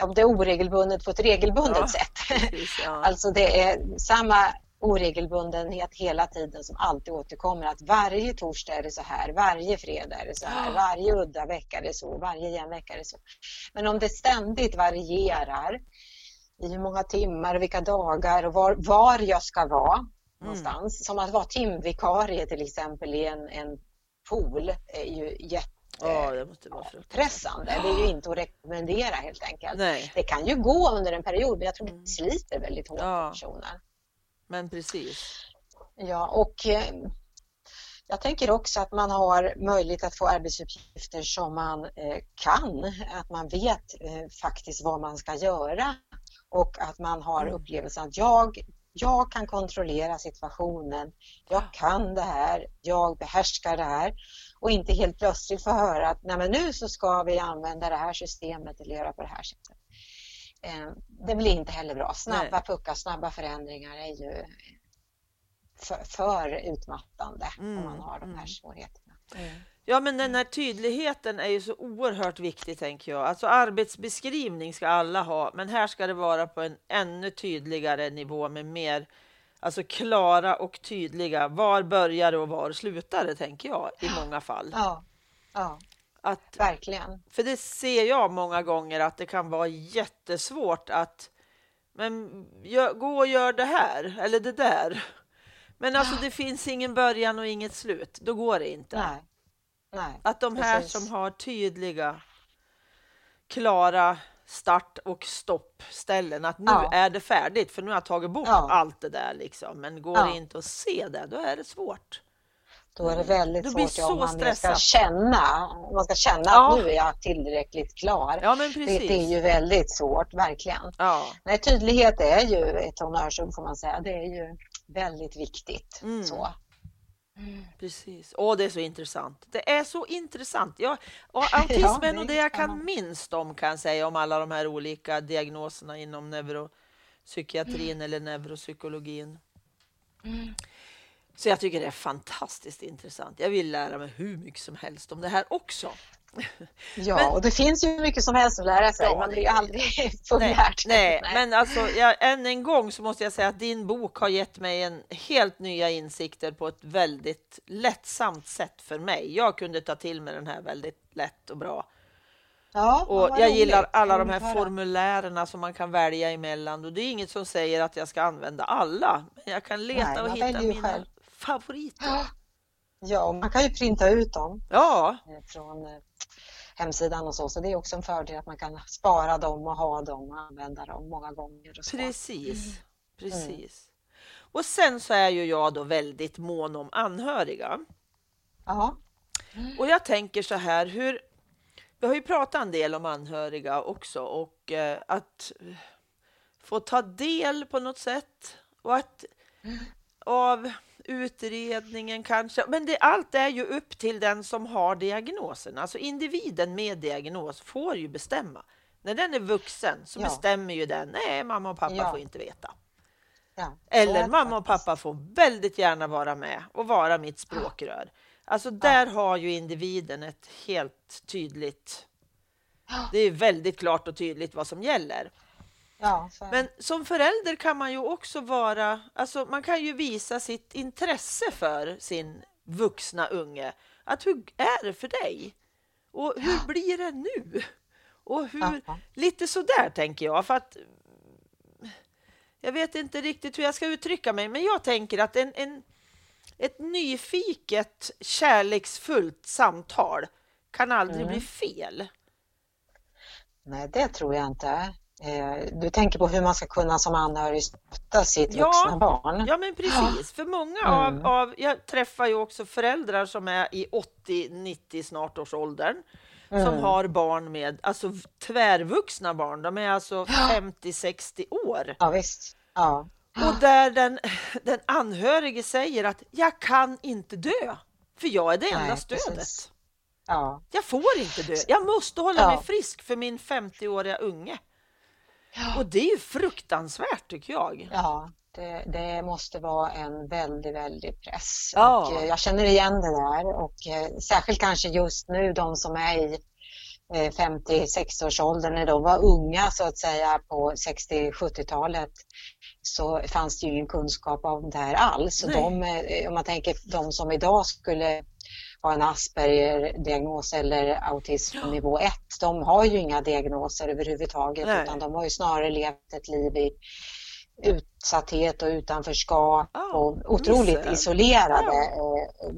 om det är oregelbundet på ett regelbundet ja, sätt. Precis, ja. Alltså det är samma oregelbundenhet hela tiden som alltid återkommer. Att varje torsdag är det så här, varje fredag är det så här, varje udda vecka är det så, varje jämn vecka är det så. Men om det ständigt varierar i hur många timmar, vilka dagar och var, var jag ska vara mm. någonstans. Som att vara timvikarie till exempel i en, en pool är ju jätte Ja, det måste vara pressande. Det är ju inte att rekommendera helt enkelt. Nej. Det kan ju gå under en period men jag tror det mm. sliter väldigt hårt på personen. Men precis. Ja, och eh, jag tänker också att man har möjlighet att få arbetsuppgifter som man eh, kan, att man vet eh, faktiskt vad man ska göra och att man har mm. upplevelsen att jag, jag kan kontrollera situationen, jag kan det här, jag behärskar det här och inte helt plötsligt få höra att Nej, men nu så ska vi använda det här systemet eller göra på det här sättet. Eh, det blir inte heller bra. Snabba puckar, snabba förändringar är ju för, för utmattande mm. om man har de här mm. svårigheterna. Mm. Ja, men den här tydligheten är ju så oerhört viktig, tänker jag. Alltså arbetsbeskrivning ska alla ha, men här ska det vara på en ännu tydligare nivå med mer alltså klara och tydliga. Var börjar och var slutar det, tänker jag i många fall. Ja, ja. Att, Verkligen. För det ser jag många gånger att det kan vara jättesvårt att men gör, gå och gör det här eller det där. Men alltså det finns ingen början och inget slut. Då går det inte. Nej. Nej, att de här precis. som har tydliga, klara start och stoppställen, att nu ja. är det färdigt för nu har jag tagit bort ja. allt det där liksom. Men går ja. det inte att se det, då är det svårt. Då är det väldigt Det blir svårt om man ska känna, man ska känna Ja. att nu är jag tillräckligt klar. Ja, Det, det är ju väldigt svårt, verkligen. Ja. Nej, tydlighet är ju ett honnörsord får man säga. Det är ju väldigt viktigt. Mm. Så. Precis. Åh, det är så intressant. Det är så intressant. Jag, och autism Ja, nog det jag kan minst om kan jag säga om alla de här olika diagnoserna inom neuropsykiatrin eller neuropsykologin. Så jag tycker det är fantastiskt intressant. Jag vill lära mig hur mycket som helst om det här också. Ja, Men- och det finns ju mycket som helst att lära sig. Ja, Man det- ju aldrig Nej, fullärd. nej, men alltså jag, än en gång så måste jag säga att din bok har gett mig en helt nya insikter på ett väldigt lättsamt sätt för mig. Jag kunde ta till mig den här väldigt lätt och bra. Ja, Och jag gillar alla de här formulärerna som man kan välja emellan och det är inget som säger att jag ska använda alla. Men jag kan leta Nej, och hitta mina själv. Favoriter. Ja. Ja, och man kan ju printa ut dem Ja, eh, från eh, hemsidan och så. Så det är också en fördel att man kan spara dem och ha dem och använda dem många gånger. Precis. Mm. Precis. Och sen så är ju jag då väldigt mån om anhöriga. Ja, Och jag tänker så här, hur... Vi har ju pratat en del om anhöriga också och eh, att få ta del på något sätt och att av utredningen kanske, men det, allt är ju upp till den som har diagnosen. Alltså individen med diagnos får ju bestämma. När den är vuxen så Ja. bestämmer ju den, nej mamma och pappa Ja. får inte veta. ja. Eller mamma och pappa får väldigt gärna vara med och vara mitt språkrör. Alltså där har ju individen ett helt tydligt... Det är väldigt klart och tydligt vad som gäller. Ja. Men som förälder kan man ju också vara... Alltså man kan ju visa sitt intresse för sin vuxna unge. Att hur är det för dig? Och hur blir det nu? Och hur... Ja. Lite sådär tänker jag. För att jag vet inte riktigt hur jag ska uttrycka mig, men jag tänker att en, en, ett nyfiket, kärleksfullt samtal kan aldrig Mm. bli fel. Nej, det tror jag inte. Eh, Du tänker på hur man ska kunna som anhörig stötta sitt Ja, vuxna barn? Ja, men precis. För många Mm. av, av... Jag träffar ju också föräldrar som är i 80, 90 snart års åldern som Mm. har barn med, alltså tvärvuxna barn. De är alltså 50-60 år. Ja, visst. Ja. Och där den, den anhörige säger att jag kan inte dö, för jag är det enda Nej, stödet. precis. Ja. Jag får inte dö. Jag måste hålla Ja. mig frisk för min 50-åriga unge. Och det är ju fruktansvärt tycker jag. Ja, det, det måste vara en väldigt, väldigt press. Ja. Och, eh, jag känner igen det där och eh, särskilt kanske just nu de som är i eh, 50-60-årsåldern när de var unga så att säga på 60-70-talet så fanns det ju ingen kunskap om det här alls. De, eh, om man tänker de som idag skulle ha en Asperger-diagnos eller autism på nivå 1, de har ju inga diagnoser överhuvudtaget Nej. utan de har ju snarare levt ett liv i utsatthet och utanförskap Ja, och otroligt misär. isolerade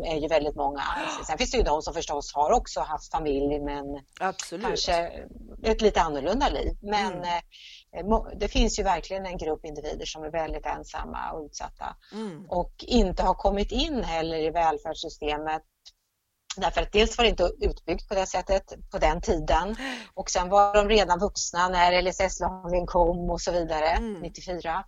eh, är ju väldigt många. Sen finns det ju de som förstås har också haft familj men Absolut. kanske ett lite annorlunda liv. Men Mm. eh, det finns ju verkligen en grupp individer som är väldigt ensamma och utsatta Mm. och inte har kommit in heller i välfärdssystemet Därför att dels var det inte utbyggt på det sättet på den tiden och sen var de redan vuxna när LSS-lagen kom och så vidare, Mm. 94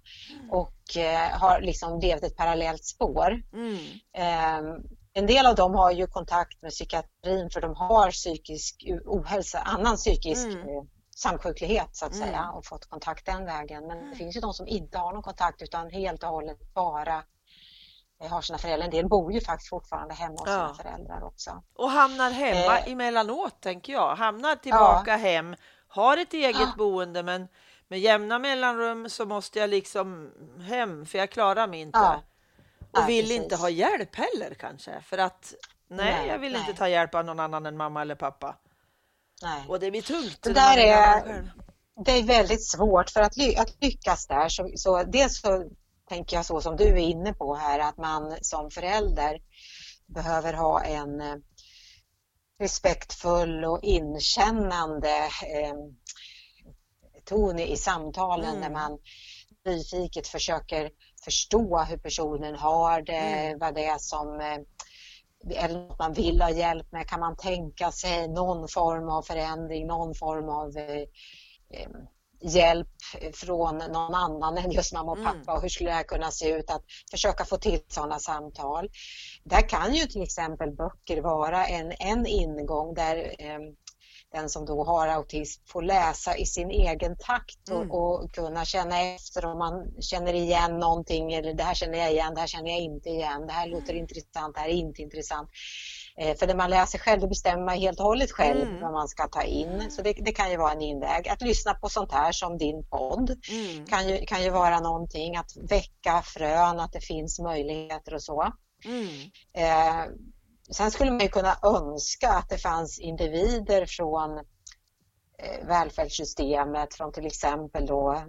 och eh, har liksom levt ett parallellt spår. Mm. Eh, en del av dem har ju kontakt med psykiatrin för de har psykisk ohälsa, annan psykisk Mm. eh, samsjuklighet så att Mm. säga och fått kontakt den vägen. Men det finns ju de som inte har någon kontakt utan helt och hållet bara har sina föräldrar. En del bor ju faktiskt fortfarande hemma hos sina Ja. föräldrar också. Och hamnar hemma Eh. emellanåt, tänker jag. Hamnar tillbaka hem, har ett eget Ja. boende, men med jämna mellanrum så måste jag liksom hem, för jag klarar mig inte. Ja. Och vill precis. inte ha hjälp heller kanske, för att nej, Nej, jag vill nej. inte ta hjälp av någon annan än mamma eller pappa. Nej. Och det blir tungt. Det där är-. Det är väldigt svårt för att, ly att lyckas där. Så, så dels så tänker jag så som du är inne på här att man som förälder behöver ha en eh, respektfull och inkännande eh, ton i samtalen Mm. när man nyfiket försöker förstå hur personen har det, Mm. vad det är som eh, eller något man vill ha hjälp med? Kan man tänka sig någon form av förändring, någon form av eh, hjälp från någon annan än just mamma och pappa mm. och hur skulle det här kunna se ut? Att försöka få till sådana samtal. Där kan ju till exempel böcker vara en, en ingång där eh, den som då har autism får läsa i sin egen takt och, mm. och, kunna känna efter om man känner igen någonting eller det här känner jag igen, det här känner jag inte igen, det här låter mm. intressant, det här är inte intressant. Eh, för när man läser själv, då bestämmer man helt och hållet själv mm. vad man ska ta in. Så det, det, kan ju vara en inväg. Att lyssna på sånt här som din podd mm. kan, ju, kan ju vara någonting. Att väcka frön, att det finns möjligheter och så. Mm. Eh, sen skulle man ju kunna önska att det fanns individer från eh, välfärdssystemet, från till exempel då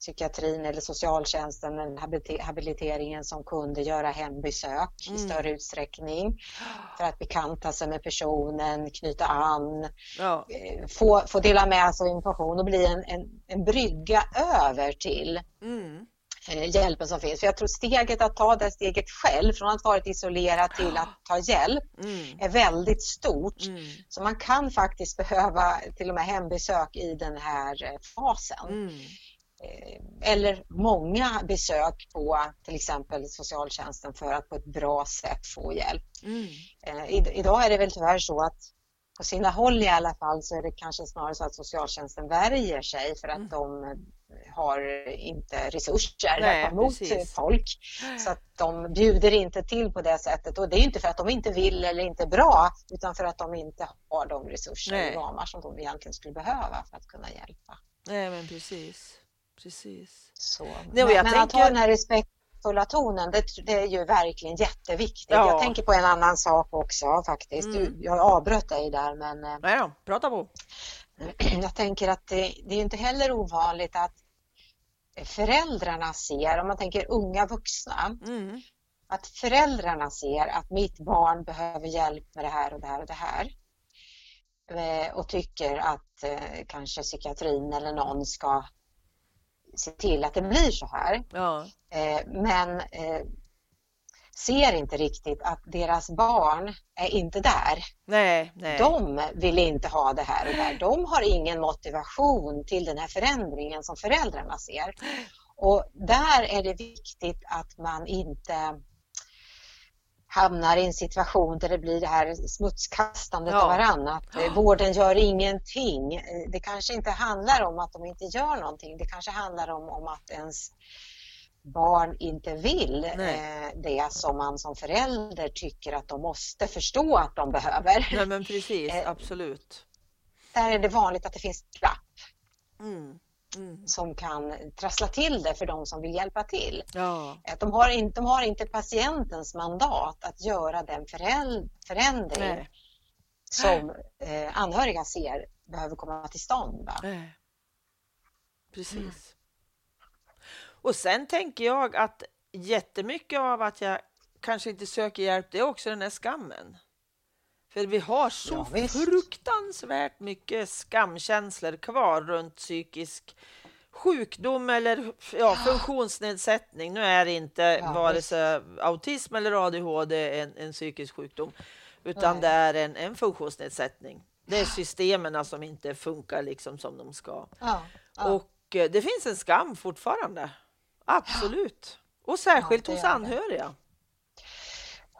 psykiatrin eller socialtjänsten, eller habiliteringen som kunde göra hembesök mm. i större utsträckning för att bekanta sig med personen, knyta an, ja. Eh, få, få dela med sig av information och bli en, en, en brygga över till mm. Eh, hjälpen som finns. För jag tror steget att ta det steget själv från att varit isolerad till att ta hjälp mm. är väldigt stort. Mm. Så man kan faktiskt behöva till och med hembesök i den här eh, fasen. Eh, eller många besök på till exempel socialtjänsten för att på ett bra sätt få hjälp. Mm. Eh, idag är det väl tyvärr så att på sina håll i alla fall så är det kanske snarare så att socialtjänsten värjer sig för att mm. de har inte resurser Nej, att ta emot precis. folk. Så att de bjuder inte till på det sättet och det är inte för att de inte vill eller inte är bra utan för att de inte har de resurser och ramar som de egentligen skulle behöva för att kunna hjälpa. Nej men precis precis. Så. Nej, men, tänker... att ha den här respektfulla tonen, det, det, är ju verkligen jätteviktigt. Ja. Jag tänker på en annan sak också faktiskt. Mm. Du, jag avbröt dig där men... Eh, Nej då, prata på. Jag tänker att det, det är inte heller ovanligt att föräldrarna ser, om man tänker unga vuxna, mm. att föräldrarna ser att mitt barn behöver hjälp med det här och det här och det här eh, och tycker att eh, kanske psykiatrin eller någon ska se till att det blir så här. Ja. Eh, men eh, ser inte riktigt att deras barn är inte där. Nej, nej. De vill inte ha det här och där. De har ingen motivation till den här förändringen som föräldrarna ser. Och där är det viktigt att man inte hamnar i en situation där det blir det här smutskastandet ja. av varandra. Att eh, vården gör ingenting. Eh, det kanske inte handlar om att de inte gör någonting. Det kanske handlar om, om att ens barn inte vill eh, det som man som förälder tycker att de måste förstå att de behöver. Nej men precis, eh, absolut. Där är det vanligt att det finns glapp. Mm. Mm. som kan trassla till det för de som vill hjälpa till. Ja. Att de, har inte, de har inte patientens mandat att göra den förändring Nej. som eh, anhöriga ser behöver komma till stånd. Precis. Mm. Och sen tänker jag att jättemycket av att jag kanske inte söker hjälp, det är också den här skammen. För vi har så ja, fruktansvärt mycket skamkänslor kvar runt psykisk sjukdom eller ja, funktionsnedsättning. Nu är inte ja, vare sig autism eller ADHD en, en psykisk sjukdom, utan Nej. det är en, en funktionsnedsättning. Det är systemen som inte funkar liksom som de ska. Ja, Och eh, det finns en skam fortfarande. Absolut. Och särskilt hos anhöriga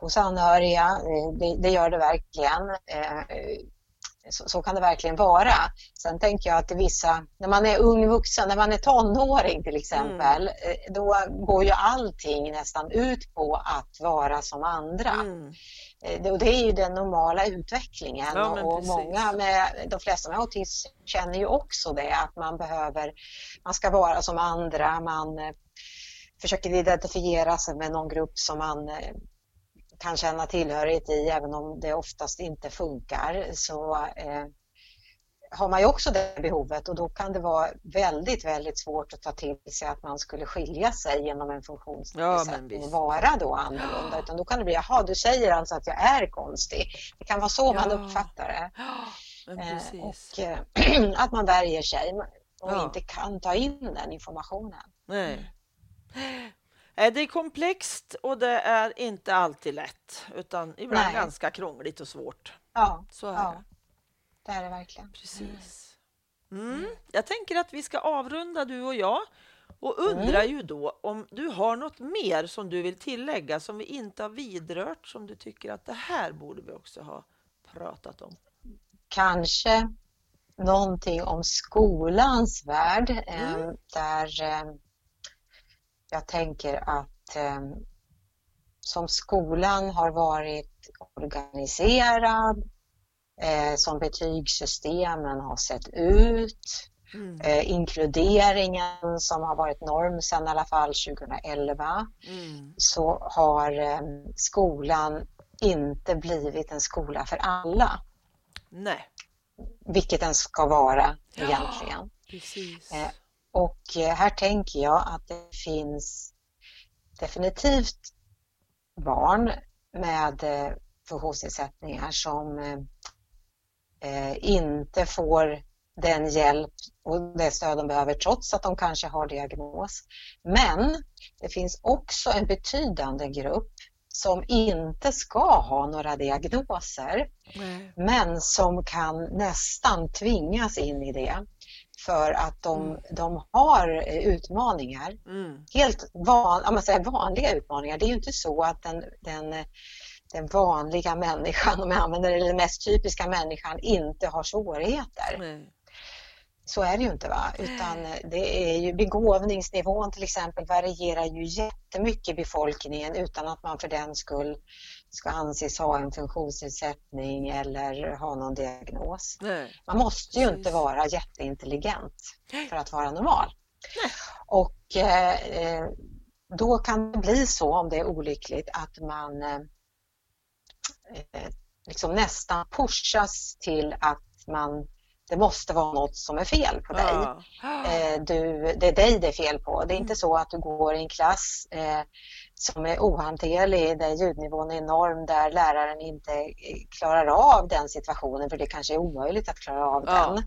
hos anhöriga. Eh, det, det gör det verkligen. Eh, så, så, kan det verkligen vara. Sen tänker jag att vissa, när man är ung vuxen, när man är tonåring till exempel, mm. Eh, då går ju allting nästan ut på att vara som andra. Mm. Och det är ju den normala utvecklingen ja, och många med, de flesta med autism känner ju också det att man behöver, man ska vara som andra, man försöker identifiera sig med någon grupp som man kan känna tillhörighet i, även om det oftast inte funkar, så eh, har man ju också det behovet och då kan det vara väldigt, väldigt svårt att ta till sig att man skulle skilja sig genom en funktionsnedsättning ja, och vara då annorlunda. Utan då kan det bli, jaha, du säger alltså att jag är konstig. Det kan vara så ja. man uppfattar det. Eh, och eh, att man värjer sig och inte kan ta in den informationen. Nej. Nej, det är komplext och det är inte alltid lätt, utan ibland Nej. ganska krångligt och svårt. Ja, Så är ja. det. det är det verkligen. Precis. Mm. Jag tänker att vi ska avrunda du och jag och undrar ju då om du har något mer som du vill tillägga som vi inte har vidrört som du tycker att det här borde vi också ha pratat om. Kanske någonting om skolans värld eh, Mm. där eh, jag tänker att eh, som skolan har varit organiserad, eh, som betygssystemen har sett ut, Mm. eh, inkluderingen som har varit norm sedan i alla fall 2011 Mm. så har eh, skolan inte blivit en skola för alla, Nej, vilket den ska vara Ja. egentligen. precis. Och eh, här tänker jag att det finns definitivt barn med eh, funktionsnedsättningar som eh, inte får den hjälp och det stöd de behöver trots att de kanske har diagnos. Men det finns också en betydande grupp som inte ska ha några diagnoser Nej. men som kan nästan tvingas in i det för att de, Mm. de har eh, utmaningar. Mm. Helt van, om man säger vanliga utmaningar. Det är ju inte så att den, den, den vanliga människan, om jag använder det, eller den mest typiska människan, inte har svårigheter. Nej. Så är det ju inte. Va? Utan det är ju begåvningsnivån till exempel varierar ju jättemycket i befolkningen utan att man för den skull ska anses ha en funktionsnedsättning eller ha någon diagnos. Nej. Man måste ju inte vara jätteintelligent för att vara normal. Nej. Och eh, eh, då kan det bli så om det är olyckligt att man eh, eh, liksom nästan pushas till att man, det måste vara något som är fel på dig. Eh, du, det är dig det är fel på. Det är Mm. inte så att du går i en klass eh, som är ohanterlig, där ljudnivån är enorm, där läraren inte eh, klarar av den situationen, för det kanske är omöjligt att klara av den.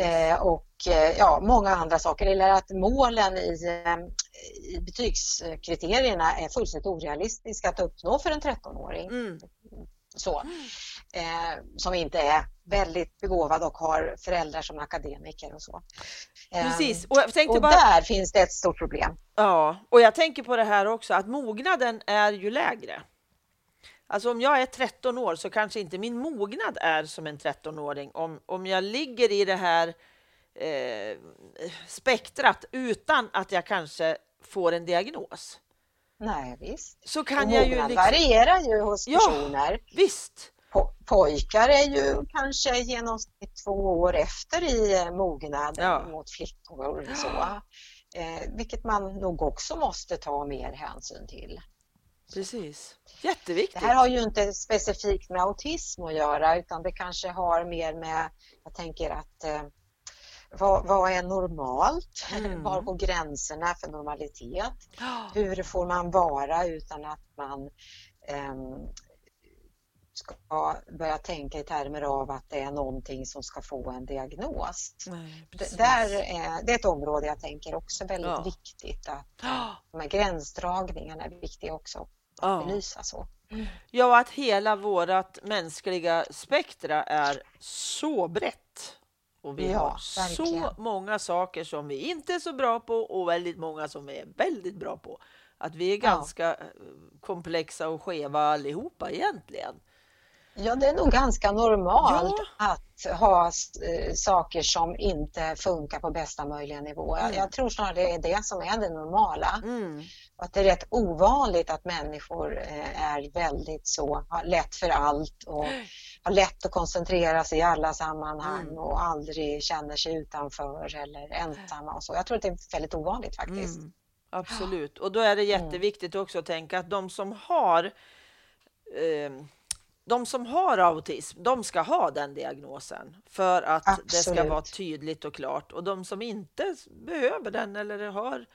Eh, och eh, ja, många andra saker. Eller att målen i, eh, i betygskriterierna är fullständigt orealistiska att uppnå för en 13-åring. Mm. Så. Eh, som inte är väldigt begåvad och har föräldrar som akademiker och så. Eh, Precis. Och jag tänkte och bara... där finns det ett stort problem. Ja, och jag tänker på det här också att mognaden är ju lägre. Alltså om jag är 13 år så kanske inte min mognad är som en 13-åring. Om, om jag ligger i det här eh, spektrat utan att jag kanske får en diagnos. Nej, visst. Så kan och jag ju liksom, varierar ju hos Ja. personer. Visst, Po- pojkar är ju kanske i genomsnitt två år efter i eh, mognad Ja. mot flickor. Så. Eh, vilket man nog också måste ta mer hänsyn till. precis. Det Jätteviktigt. här har ju inte specifikt med autism att göra utan det kanske har mer med, jag tänker att eh, vad, vad är normalt? Mm. Var går gränserna för normalitet? Ja, Hur får man vara utan att man ehm, ska börja tänka i termer av att det är någonting som ska få en diagnos? nej, Det, där är, det är ett område jag tänker också är väldigt Ja. viktigt att de här gränsdragningarna är viktiga också att ja. belysa så. Ja, att hela vårt mänskliga spektra är så brett. Och vi Ja, har verkligen. så många saker som vi inte är så bra på och väldigt många som vi är väldigt bra på. Att vi är ganska eh, komplexa och skeva allihopa egentligen. Ja, det är nog ganska normalt Ja. att ha eh, saker som inte funkar på bästa möjliga nivå. Jag, Mm. jag tror snarare det är det som är det normala. Mm. Och att det är rätt ovanligt att människor eh, är väldigt så, har lätt för allt och har lätt att koncentrera sig i alla sammanhang Mm. och aldrig känner sig utanför eller ensamma och så. Jag tror att det är väldigt ovanligt faktiskt. Mm. Absolut. Och då är det jätteviktigt också att tänka att de som har eh, de som har autism, de ska ha den diagnosen för att det ska Absolut. vara tydligt och klart. Och de som inte behöver den eller har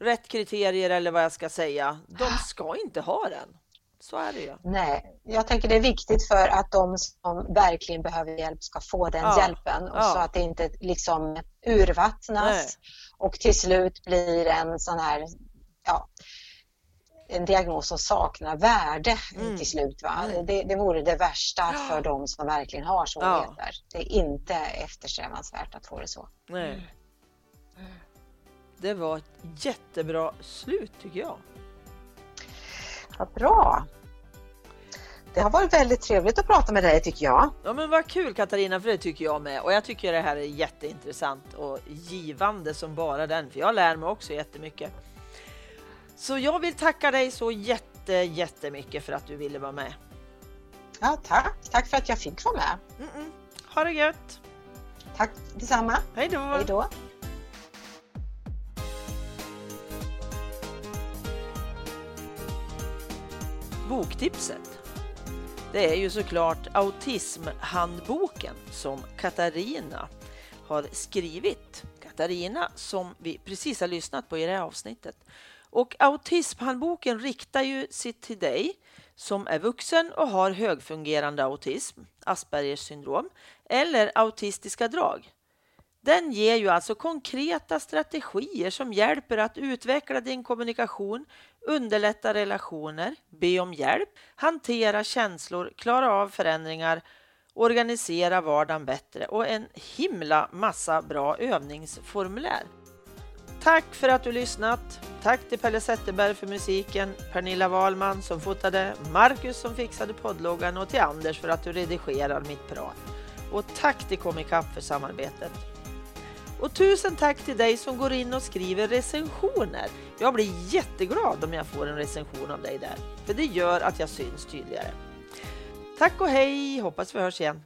rätt kriterier eller vad jag ska säga, de ska inte ha den. Så är det ju. Nej, jag tänker det är viktigt för att de som verkligen behöver hjälp ska få den Ja, hjälpen och ja. så att det inte liksom urvattnas Nej. och till slut blir en sån här ja, en diagnos som saknar värde Mm. till slut. Va? Mm. Det, det vore det värsta för de som verkligen har svårigheter. Det är inte eftersträvansvärt att få det så. Nej. Det var ett jättebra slut tycker jag. Vad bra! Det har varit väldigt trevligt att prata med dig tycker jag. Ja men vad kul Katarina, för det tycker jag med. Och jag tycker det här är jätteintressant och givande som bara den, för jag lär mig också jättemycket. Så jag vill tacka dig så jätte, jättemycket för att du ville vara med. Ja, tack! Tack för att jag fick vara med. Mm-mm. Ha det gött! Tack detsamma. Hej då! Hej då! Boktipset. Det är ju såklart Autismhandboken som Katarina har skrivit. Katarina som vi precis har lyssnat på i det här avsnittet. Och Autismhandboken riktar ju sig till dig som är vuxen och har högfungerande autism, Aspergers syndrom eller autistiska drag. Den ger ju alltså konkreta strategier som hjälper att utveckla din kommunikation, underlätta relationer, be om hjälp, hantera känslor, klara av förändringar, organisera vardagen bättre och en himla massa bra övningsformulär. Tack för att du lyssnat. Tack till Pelle Zetterberg för musiken, Pernilla Wahlman som fotade, Marcus som fixade poddloggan och till Anders för att du redigerar mitt prat. Och tack till Comicap för samarbetet. Och tusen tack till dig som går in och skriver recensioner. Jag blir jätteglad om jag får en recension av dig där, för det gör att jag syns tydligare. Tack och hej, hoppas vi hörs igen.